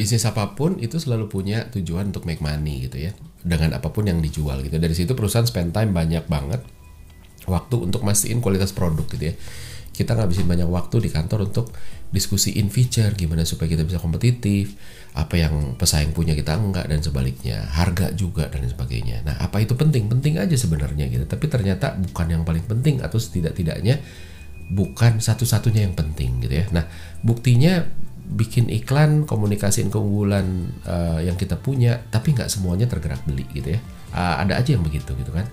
bisnis apa pun itu selalu punya tujuan untuk make money gitu ya. Dengan apa pun yang dijual gitu. Dari situ perusahaan spend time banyak banget. Waktu untuk mastiin kualitas produk gitu ya. Kita ngabisin banyak waktu di kantor untuk diskusiin feature. Gimana supaya kita bisa kompetitif. Apa yang pesaing punya kita enggak dan sebaliknya. Harga juga dan sebagainya. Nah apa itu penting? Penting aja sebenarnya gitu. Tapi ternyata bukan yang paling penting atau setidak-tidaknya bukan satu-satunya yang penting gitu ya. Nah buktinya bikin iklan komunikasiin keunggulan uh, yang kita punya tapi nggak semuanya tergerak beli gitu ya. Uh, ada aja yang begitu gitu kan.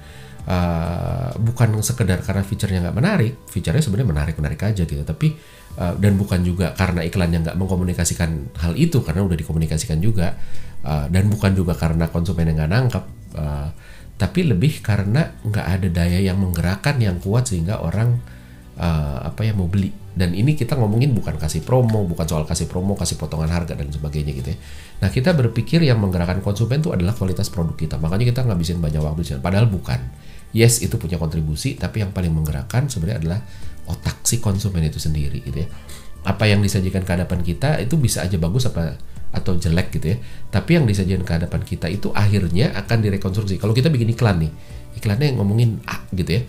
Uh, bukan sekedar karena fiturnya nggak menarik fiturnya sebenarnya menarik menarik aja gitu. Tapi uh, dan bukan juga karena iklannya nggak mengkomunikasikan hal itu karena udah dikomunikasikan juga. Uh, dan bukan juga karena konsumen yang nggak nangkep. Uh, tapi lebih karena nggak ada daya yang menggerakkan yang kuat sehingga orang uh, apa ya mau beli dan ini kita ngomongin bukan kasih promo, bukan soal kasih promo, kasih potongan harga dan sebagainya gitu ya. Nah kita berpikir yang menggerakkan konsumen itu adalah kualitas produk kita. Makanya kita ngabisin banyak waktu di sana. Padahal bukan. Yes itu punya kontribusi, tapi yang paling menggerakkan sebenarnya adalah otak si konsumen itu sendiri gitu ya. Apa yang disajikan ke hadapan kita itu bisa aja bagus apa atau jelek gitu ya. Tapi yang disajikan ke hadapan kita itu akhirnya akan direkonstruksi. Kalau kita bikin iklan nih, iklannya ngomongin A gitu ya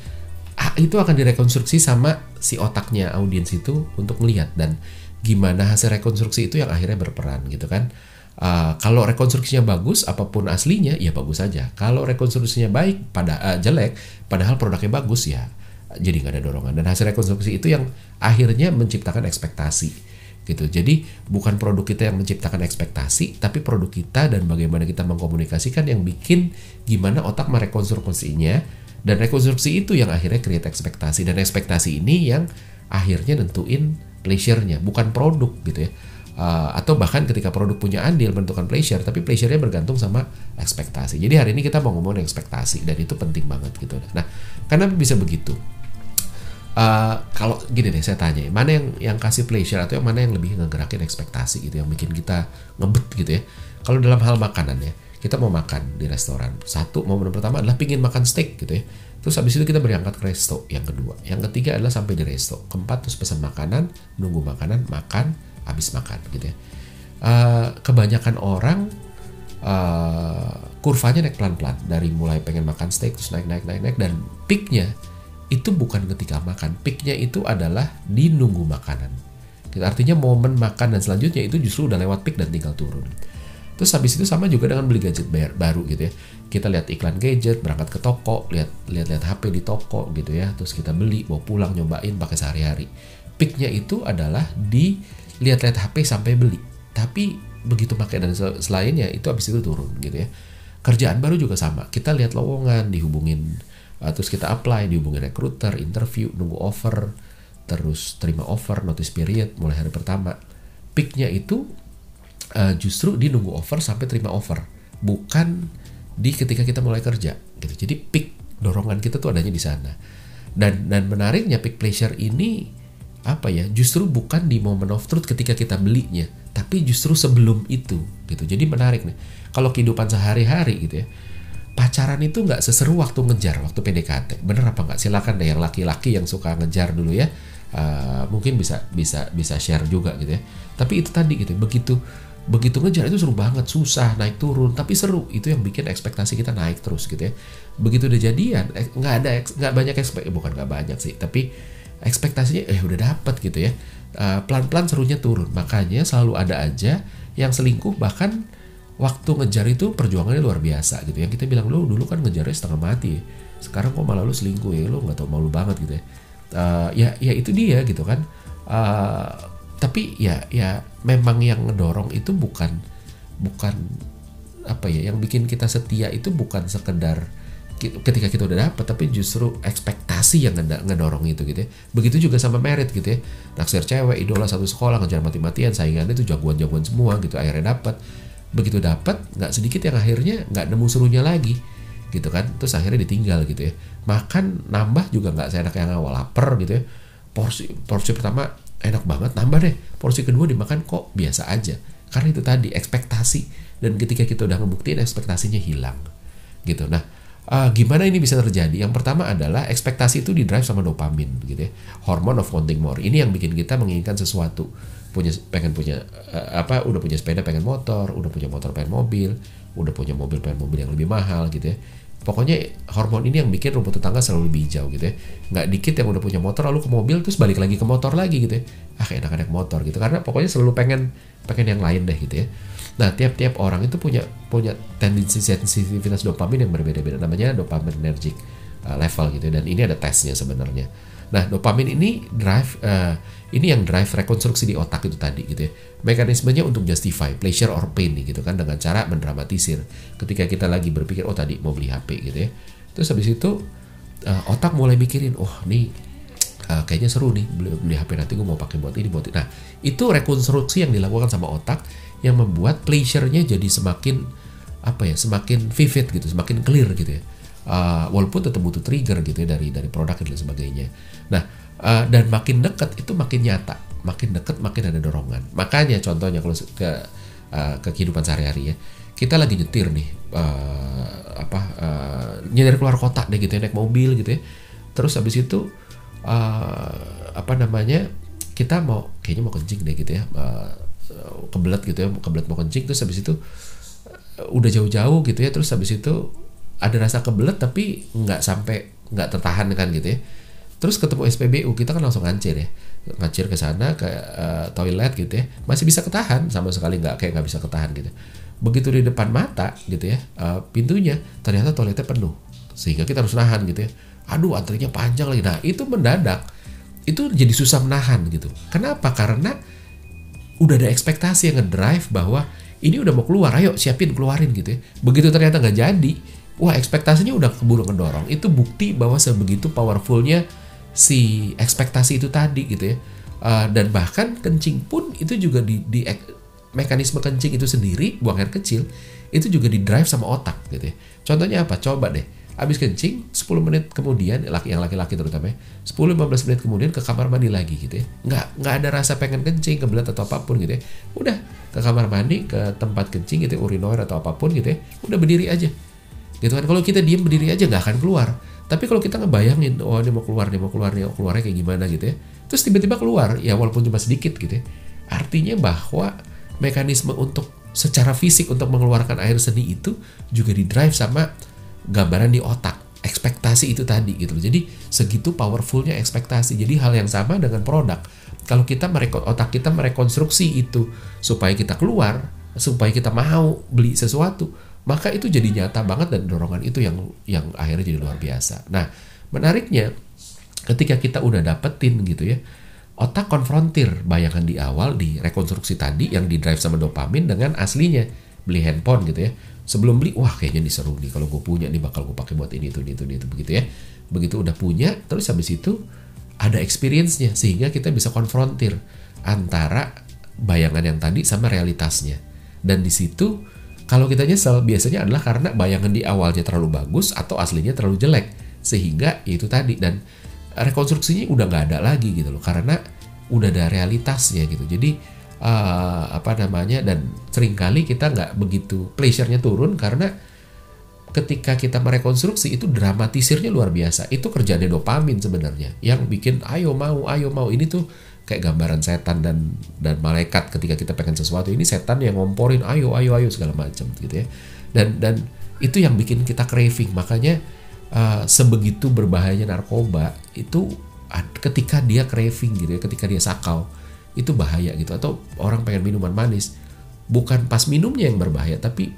itu akan direkonstruksi sama si otaknya audiens itu untuk melihat dan gimana hasil rekonstruksi itu yang akhirnya berperan gitu kan. Uh, kalau rekonstruksinya bagus, apa pun aslinya ya bagus saja. Kalau rekonstruksinya baik, pada uh, jelek, padahal produknya bagus ya jadi nggak ada dorongan. Dan hasil rekonstruksi itu yang akhirnya menciptakan ekspektasi gitu. Jadi bukan produk kita yang menciptakan ekspektasi, tapi produk kita dan bagaimana kita mengkomunikasikan yang bikin gimana otak merekonstruksinya dan rekonstruksi itu yang akhirnya create ekspektasi dan ekspektasi ini yang akhirnya nentuin pleasure-nya, bukan produk gitu ya. Uh, atau bahkan ketika produk punya andil menentukan pleasure, tapi pleasure-nya bergantung sama ekspektasi. Jadi hari ini kita mau ngomongin ekspektasi dan itu penting banget gitu. Nah, kenapa bisa begitu? Uh, kalau gini deh saya tanya, mana yang yang kasih pleasure atau yang mana yang lebih ngegerakin ekspektasi gitu, yang bikin kita ngebet gitu ya? Kalau dalam hal makanan ya, kita mau makan di restoran. Satu momen pertama adalah pingin makan steak gitu ya. Terus habis itu kita berangkat ke resto yang kedua. Yang ketiga adalah sampai di resto. Keempat terus pesan makanan nunggu makanan makan habis makan gitu ya. Uh, kebanyakan orang uh, kurvanya naik pelan-pelan. Dari mulai pengen makan steak terus naik naik naik naik. Dan peaknya itu bukan ketika makan. Peaknya itu adalah di nunggu makanan. Gitu. artinya momen makan dan selanjutnya itu justru udah lewat peak dan tinggal turun Terus habis itu sama juga dengan beli gadget baru gitu ya. Kita lihat iklan gadget, berangkat ke toko, lihat lihat lihat HP di toko gitu ya. Terus kita beli, bawa pulang, nyobain pakai sehari-hari. Peaknya itu adalah di lihat-lihat HP sampai beli. Tapi begitu pakai dan selainnya itu habis itu turun gitu ya. Kerjaan baru juga sama. Kita lihat lowongan, dihubungin uh, terus kita apply, dihubungin recruiter, interview, nunggu offer, terus terima offer, notice period mulai hari pertama. Peaknya itu uh, justru di nunggu offer sampai terima offer. Bukan di ketika kita mulai kerja gitu. Jadi peak dorongan kita tuh adanya di sana. Dan dan menariknya peak pleasure ini apa ya justru bukan di moment of truth ketika kita belinya tapi justru sebelum itu gitu. Jadi menarik nih. Kalau kehidupan sehari-hari gitu ya pacaran itu nggak seseru waktu ngejar waktu PDKT bener apa nggak? Silakan deh yang laki-laki yang suka ngejar dulu ya. Uh, mungkin bisa bisa bisa share juga gitu ya. Tapi itu tadi gitu. Begitu begitu ngejar itu seru banget susah naik turun. Tapi seru itu yang bikin ekspektasi kita naik terus gitu ya. Begitu udah jadian eh, nggak ada nggak banyak ekspek eh, bukan nggak banyak sih tapi ekspektasinya eh udah dapet gitu ya. Uh, pelan-pelan serunya turun. Makanya selalu ada aja yang selingkuh bahkan waktu ngejar itu perjuangannya luar biasa gitu yang kita bilang lo dulu kan ngejarnya setengah mati sekarang kok malah lu selingkuh ya? Lo nggak tau malu banget gitu ya. Uh, ya ya itu dia gitu kan. Uh, tapi ya ya memang yang ngedorong itu bukan bukan apa ya yang bikin kita setia itu bukan sekedar ketika kita udah dapet tapi justru ekspektasi yang ngedorong itu gitu ya. Begitu juga sama merit gitu ya. Naksir cewek idola satu sekolah ngejar mati-matian saingannya itu jagoan-jagoan semua gitu akhirnya dapet. Begitu dapet nggak sedikit yang akhirnya nggak nemu serunya lagi gitu kan. Terus akhirnya ditinggal gitu ya. Makan nambah juga nggak seenak yang awal lapar gitu ya. Porsi porsi pertama enak banget nambah deh. Porsi kedua dimakan kok biasa aja. Karena itu tadi ekspektasi. Dan ketika kita udah ngebuktiin ekspektasinya hilang. Gitu. Nah uh, gimana ini bisa terjadi? Yang pertama adalah ekspektasi itu didrive sama dopamin gitu ya. Hormon of wanting more. Ini yang bikin kita menginginkan sesuatu. Punya pengen punya uh, apa udah punya sepeda pengen motor udah punya motor pengen mobil udah punya mobil pengen mobil yang lebih mahal gitu ya pokoknya hormon ini yang bikin rumput tetangga selalu lebih hijau gitu ya. Nggak dikit yang udah punya motor lalu ke mobil terus balik lagi ke motor lagi gitu ya. Ah enak naik motor gitu. Karena pokoknya selalu pengen pengen yang lain deh gitu ya. Nah tiap-tiap orang itu punya punya tendensi sensitivitas dopamin yang berbeda-beda. Namanya dopamin energik uh, level gitu ya. dan ini ada tesnya sebenarnya Nah, dopamin ini drive uh, ini yang drive rekonstruksi di otak itu tadi gitu ya. Mekanismenya untuk justify pleasure or pain nih gitu kan dengan cara mendramatisir. Ketika kita lagi berpikir oh tadi mau beli HP gitu ya. Terus habis itu uh, otak mulai mikirin, "Oh, nih uh, kayaknya seru nih beli, beli HP nanti gue mau pakai buat ini buat ini." Nah, itu rekonstruksi yang dilakukan sama otak yang membuat pleasure-nya jadi semakin apa ya, semakin vivid gitu, semakin clear gitu ya uh, walaupun tetap butuh trigger gitu ya dari dari produk dan sebagainya. Nah uh, dan makin dekat itu makin nyata, makin dekat makin ada dorongan. Makanya contohnya kalau ke uh, ke kehidupan sehari-hari ya, kita lagi nyetir nih uh, apa uh, nyetir keluar kota deh gitu ya naik mobil gitu ya. Terus habis itu uh, apa namanya kita mau kayaknya mau kencing deh gitu ya. Uh, kebelet gitu ya, kebelet mau kencing terus habis itu udah jauh-jauh gitu ya terus habis itu ada rasa kebelet tapi nggak sampai nggak tertahan kan gitu ya. Terus ketemu SPBU kita kan langsung ngancir ya. Ngancir ke sana ke uh, toilet gitu ya. Masih bisa ketahan sama sekali nggak kayak nggak bisa ketahan gitu. Begitu di depan mata gitu ya uh, pintunya ternyata toiletnya penuh. Sehingga kita harus nahan gitu ya. Aduh antrinya panjang lagi. Nah itu mendadak. Itu jadi susah menahan gitu. Kenapa? Karena udah ada ekspektasi yang ngedrive bahwa ini udah mau keluar. Ayo siapin keluarin gitu ya. Begitu ternyata nggak jadi wah ekspektasinya udah keburu ngedorong itu bukti bahwa sebegitu powerfulnya si ekspektasi itu tadi gitu ya. Uh, dan bahkan kencing pun itu juga di, di mekanisme kencing itu sendiri buang air kecil itu juga di drive sama otak gitu ya. Contohnya apa? Coba deh habis kencing 10 menit kemudian laki yang laki-laki terutama 10-15 ya, menit kemudian ke kamar mandi lagi gitu ya. Nggak nggak ada rasa pengen kencing kebelet atau apa pun gitu ya. Udah ke kamar mandi ke tempat kencing gitu ya, urinoir atau apa pun gitu ya udah berdiri aja gitu kan. Kalau kita diem berdiri aja nggak akan keluar. Tapi kalau kita ngebayangin oh ini mau keluar nih mau keluar nih mau keluarnya kayak gimana gitu ya. Terus tiba-tiba keluar ya walaupun cuma sedikit gitu ya. Artinya bahwa mekanisme untuk secara fisik untuk mengeluarkan air seni itu juga di drive sama gambaran di otak. Ekspektasi itu tadi gitu jadi segitu powerfulnya ekspektasi. Jadi hal yang sama dengan produk. Kalau kita merekod otak kita merekonstruksi itu supaya kita keluar supaya kita mau beli sesuatu maka itu jadi nyata banget dan dorongan itu yang yang akhirnya jadi luar biasa. Nah, menariknya ketika kita udah dapetin gitu ya, otak konfrontir bayangan di awal di rekonstruksi tadi yang di drive sama dopamin dengan aslinya beli handphone gitu ya. Sebelum beli, wah kayaknya ini seru nih kalau gue punya nih bakal gue pakai buat ini itu ini itu, ini, itu begitu ya. Begitu udah punya, terus habis itu ada experience-nya sehingga kita bisa konfrontir antara bayangan yang tadi sama realitasnya. Dan di situ kalau kita nyesel biasanya adalah karena bayangan di awalnya terlalu bagus atau aslinya terlalu jelek. Sehingga itu tadi dan rekonstruksinya udah nggak ada lagi gitu loh. Karena udah ada realitasnya gitu. Jadi uh, apa namanya dan sering kali kita nggak begitu pleasure-nya turun karena ketika kita merekonstruksi itu dramatisirnya luar biasa. Itu kerjanya dopamin sebenarnya yang bikin ayo mau ayo mau. Ini tuh kayak gambaran setan dan dan malaikat ketika kita pengen sesuatu. Ini setan yang ngomporin ayo ayo ayo segala macam gitu ya. Dan dan itu yang bikin kita craving. Makanya uh, sebegitu berbahayanya narkoba itu ketika dia craving gitu ya ketika dia sakau itu bahaya gitu. Atau orang pengen minuman manis bukan pas minumnya yang berbahaya tapi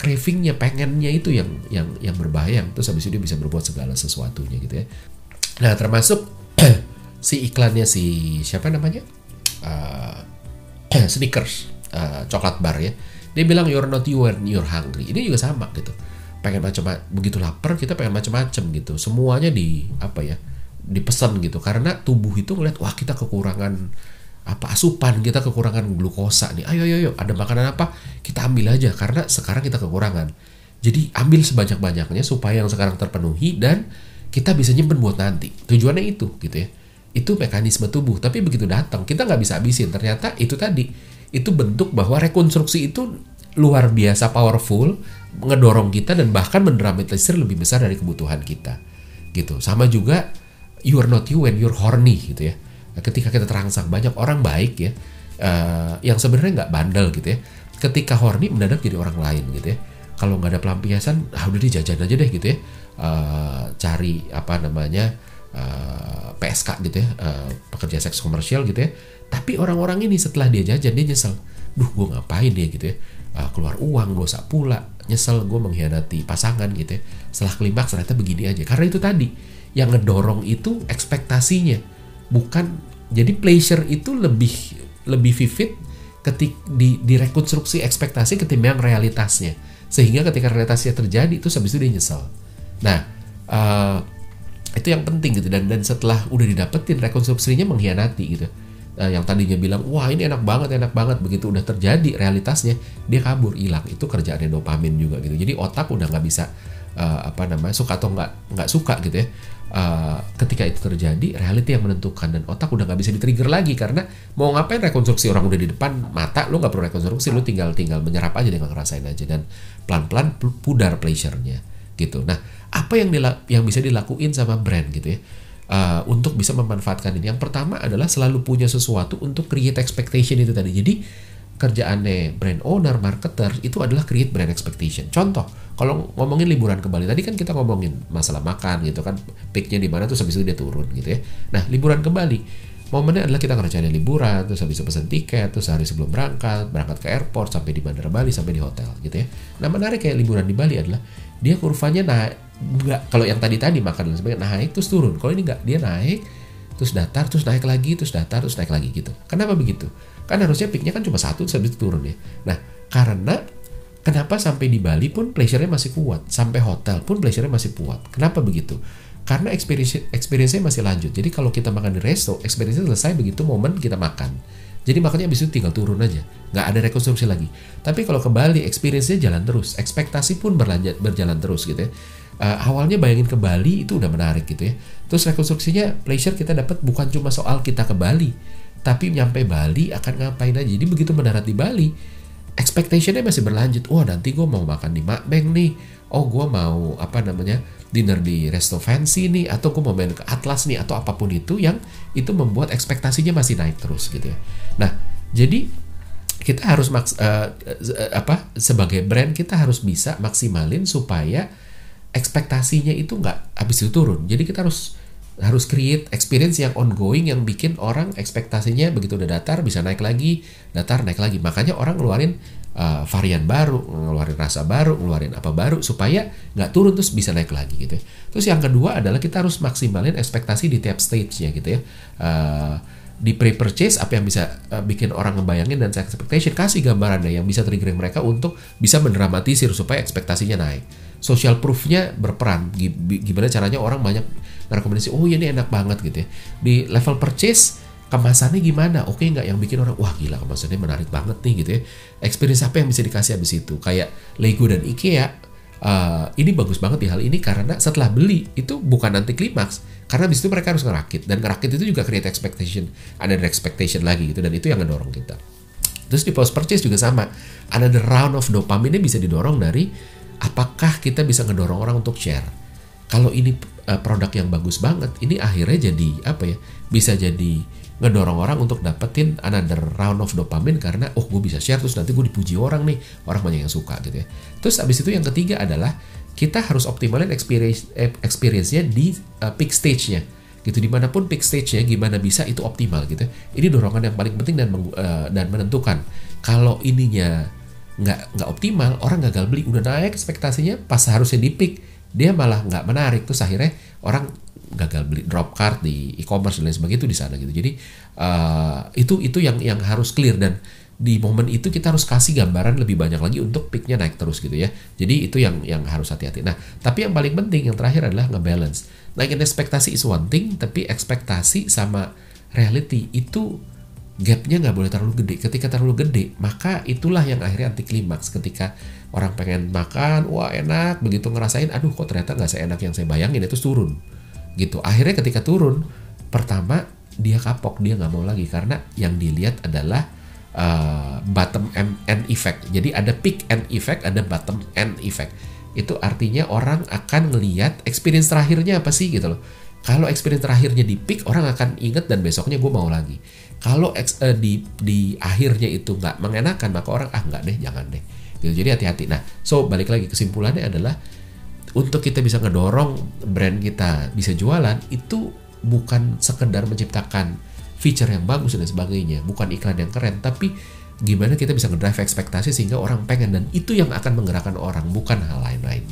cravingnya pengennya itu yang yang yang berbahaya. Terus habis itu dia bisa berbuat segala sesuatunya gitu ya. Nah termasuk si iklannya si siapa namanya? Uh, sneakers uh, coklat bar ya. Dia bilang you're not you when you're hungry. Ini juga sama gitu. Pengen macam begitu lapar kita pengen macam-macam gitu. Semuanya di apa ya dipesan gitu. Karena tubuh itu ngeliat wah kita kekurangan apa asupan kita kekurangan glukosa nih. Ayo ayo ayo ada makanan apa? Kita ambil aja karena sekarang kita kekurangan. Jadi ambil sebanyak-banyaknya supaya yang sekarang terpenuhi dan kita bisa nyimpen buat nanti. Tujuannya itu gitu ya itu mekanisme tubuh tapi begitu datang kita nggak bisa habisin. Ternyata itu tadi itu bentuk bahwa rekonstruksi itu luar biasa powerful ngedorong kita dan bahkan mendramatisir lebih besar dari kebutuhan kita gitu. Sama juga you are not you when you're horny gitu ya. Ketika kita terangsang banyak orang baik ya uh, yang sebenarnya nggak bandel gitu ya. Ketika horny mendadak jadi orang lain gitu ya. Kalau nggak ada pelampiasan ah udah dijajan aja deh gitu ya. Uh, cari apa namanya uh, PSK gitu ya uh, pekerja seks komersial gitu ya. Tapi orang-orang ini setelah dia jajan dia nyesel. Duh gue ngapain dia gitu ya? Uh, keluar uang dosa pula. Nyesel gue mengkhianati pasangan gitu ya. Setelah klimaks ternyata begini aja. Karena itu tadi yang ngedorong itu ekspektasinya. Bukan jadi pleasure itu lebih lebih vivid ketik di direkonstruksi ekspektasi ketimbang realitasnya. Sehingga ketika realitasnya terjadi itu habis itu dia nyesel. Nah uh, itu yang penting gitu. Dan dan setelah udah didapetin rekonstruksinya mengkhianati gitu. Uh, yang tadinya bilang wah ini enak banget enak banget. Begitu udah terjadi realitasnya dia kabur hilang. Itu kerjaannya dopamin juga gitu. Jadi otak udah nggak bisa uh, apa namanya suka atau nggak nggak suka gitu ya. Uh, ketika itu terjadi reality yang menentukan. Dan otak udah nggak bisa di-trigger lagi karena mau ngapain rekonstruksi orang udah di depan mata lu nggak perlu rekonstruksi lu tinggal tinggal menyerap aja dengan ngerasain aja. Dan pelan-pelan pudar pleasure-nya gitu nah apa yang yang bisa dilakuin sama brand gitu ya uh, untuk bisa memanfaatkan ini yang pertama adalah selalu punya sesuatu untuk create expectation itu tadi jadi kerjaannya brand owner, marketer itu adalah create brand expectation. Contoh, kalau ngomongin liburan ke Bali, tadi kan kita ngomongin masalah makan gitu kan, peaknya di mana tuh habis itu dia turun gitu ya. Nah, liburan ke Bali, momennya adalah kita ngerencanain liburan, terus habis itu pesen tiket, terus hari sebelum berangkat, berangkat ke airport, sampai di bandara Bali, sampai di hotel gitu ya. Nah, menarik kayak liburan di Bali adalah dia kurvanya naik, enggak, kalau yang tadi tadi makan dan sebagainya naik terus turun. Kalau ini enggak, dia naik, terus datar, terus naik lagi, terus datar, terus naik lagi gitu. Kenapa begitu? Kan harusnya peaknya kan cuma satu terus itu turun ya. Nah, karena kenapa sampai di Bali pun pleasure-nya masih kuat, sampai hotel pun pleasure-nya masih kuat. Kenapa begitu? Karena experience experience-nya masih lanjut. Jadi kalau kita makan di resto, experience-nya selesai begitu momen kita makan. Jadi makanya abis itu tinggal turun aja, nggak ada rekonstruksi lagi. Tapi kalau ke Bali, experience-nya jalan terus, ekspektasi pun berlanjut berjalan terus gitu ya. Uh, awalnya bayangin ke Bali itu udah menarik gitu ya. Terus rekonstruksinya pleasure kita dapat bukan cuma soal kita ke Bali, tapi nyampe Bali akan ngapain aja jadi begitu mendarat di Bali expectationnya masih berlanjut. Wah nanti gue mau makan di Makbeng nih. Oh gue mau apa namanya dinner di resto fancy nih atau gue mau main ke Atlas nih atau apa pun itu yang itu membuat ekspektasinya masih naik terus gitu ya. Nah jadi kita harus maks uh, uh, apa sebagai brand kita harus bisa maksimalin supaya ekspektasinya itu nggak habis itu turun. Jadi kita harus harus create experience yang ongoing yang bikin orang ekspektasinya begitu udah datar bisa naik lagi datar naik lagi. Makanya orang ngeluarin uh, varian baru ngeluarin rasa baru ngeluarin apa baru supaya nggak turun terus bisa naik lagi gitu ya. terus yang kedua adalah kita harus maksimalin ekspektasi di tiap stage-nya gitu ya. Uh, di pre-purchase apa yang bisa uh, bikin orang ngebayangin dan expectation kasih gambarannya yang bisa triggering mereka untuk bisa mendramatisir supaya ekspektasinya naik. Social proof-nya berperan. Gimana caranya orang banyak rekomendasi oh ini enak banget gitu ya. Di level purchase kemasannya gimana? Oke nggak yang bikin orang wah gila kemasannya menarik banget nih gitu ya. Experience apa yang bisa dikasih habis itu? Kayak Lego dan IKEA uh, ini bagus banget di hal ini karena setelah beli itu bukan nanti klimaks karena habis itu mereka harus ngerakit. Dan ngerakit itu juga create expectation ada expectation lagi gitu dan itu yang ngedorong kita. Terus di post purchase juga sama ada the round of dopamine bisa didorong dari apakah kita bisa ngedorong orang untuk share. Kalau ini uh, produk yang bagus banget ini akhirnya jadi apa ya bisa jadi ngedorong orang untuk dapetin another round of dopamine karena oh gue bisa share terus nanti gue dipuji orang nih orang banyak yang suka gitu ya. Terus abis itu yang ketiga adalah kita harus optimalin experience eh, experience-nya di uh, peak stage-nya. Gitu di mana pun peak stage-nya gimana bisa itu optimal gitu ini dorongan yang paling penting dan uh, dan menentukan. Kalau ininya nggak nggak optimal orang gagal beli udah naik ekspektasinya pas harusnya di peak dia malah nggak menarik. Terus akhirnya orang gagal beli drop card di e-commerce dan lain sebagainya itu di sana gitu. Jadi uh, itu itu yang yang harus clear. Dan di momen itu kita harus kasih gambaran lebih banyak lagi untuk peaknya naik terus gitu ya. Jadi itu yang yang harus hati-hati. Nah tapi yang paling penting yang terakhir adalah ngebalance. Naikin ekspektasi is one thing tapi ekspektasi sama reality itu gapnya nggak boleh terlalu gede. Ketika terlalu gede, maka itulah yang akhirnya anti klimaks. Ketika orang pengen makan, wah enak, begitu ngerasain, aduh kok ternyata nggak seenak yang saya bayangin, itu turun. Gitu. Akhirnya ketika turun, pertama dia kapok, dia nggak mau lagi karena yang dilihat adalah uh, bottom end effect. Jadi ada peak end effect, ada bottom end effect. Itu artinya orang akan ngelihat experience terakhirnya apa sih gitu loh. Kalau experience terakhirnya di peak, orang akan inget dan besoknya gue mau lagi Kalau eh, di di akhirnya itu nggak mengenakan maka orang ah nggak deh jangan deh. Gitu. Jadi hati-hati. Nah, so balik lagi kesimpulannya adalah untuk kita bisa ngedorong brand kita bisa jualan itu bukan sekedar menciptakan feature yang bagus dan sebagainya, bukan iklan yang keren, tapi gimana kita bisa ngedrive ekspektasi sehingga orang pengen dan itu yang akan menggerakkan orang bukan hal lain-lain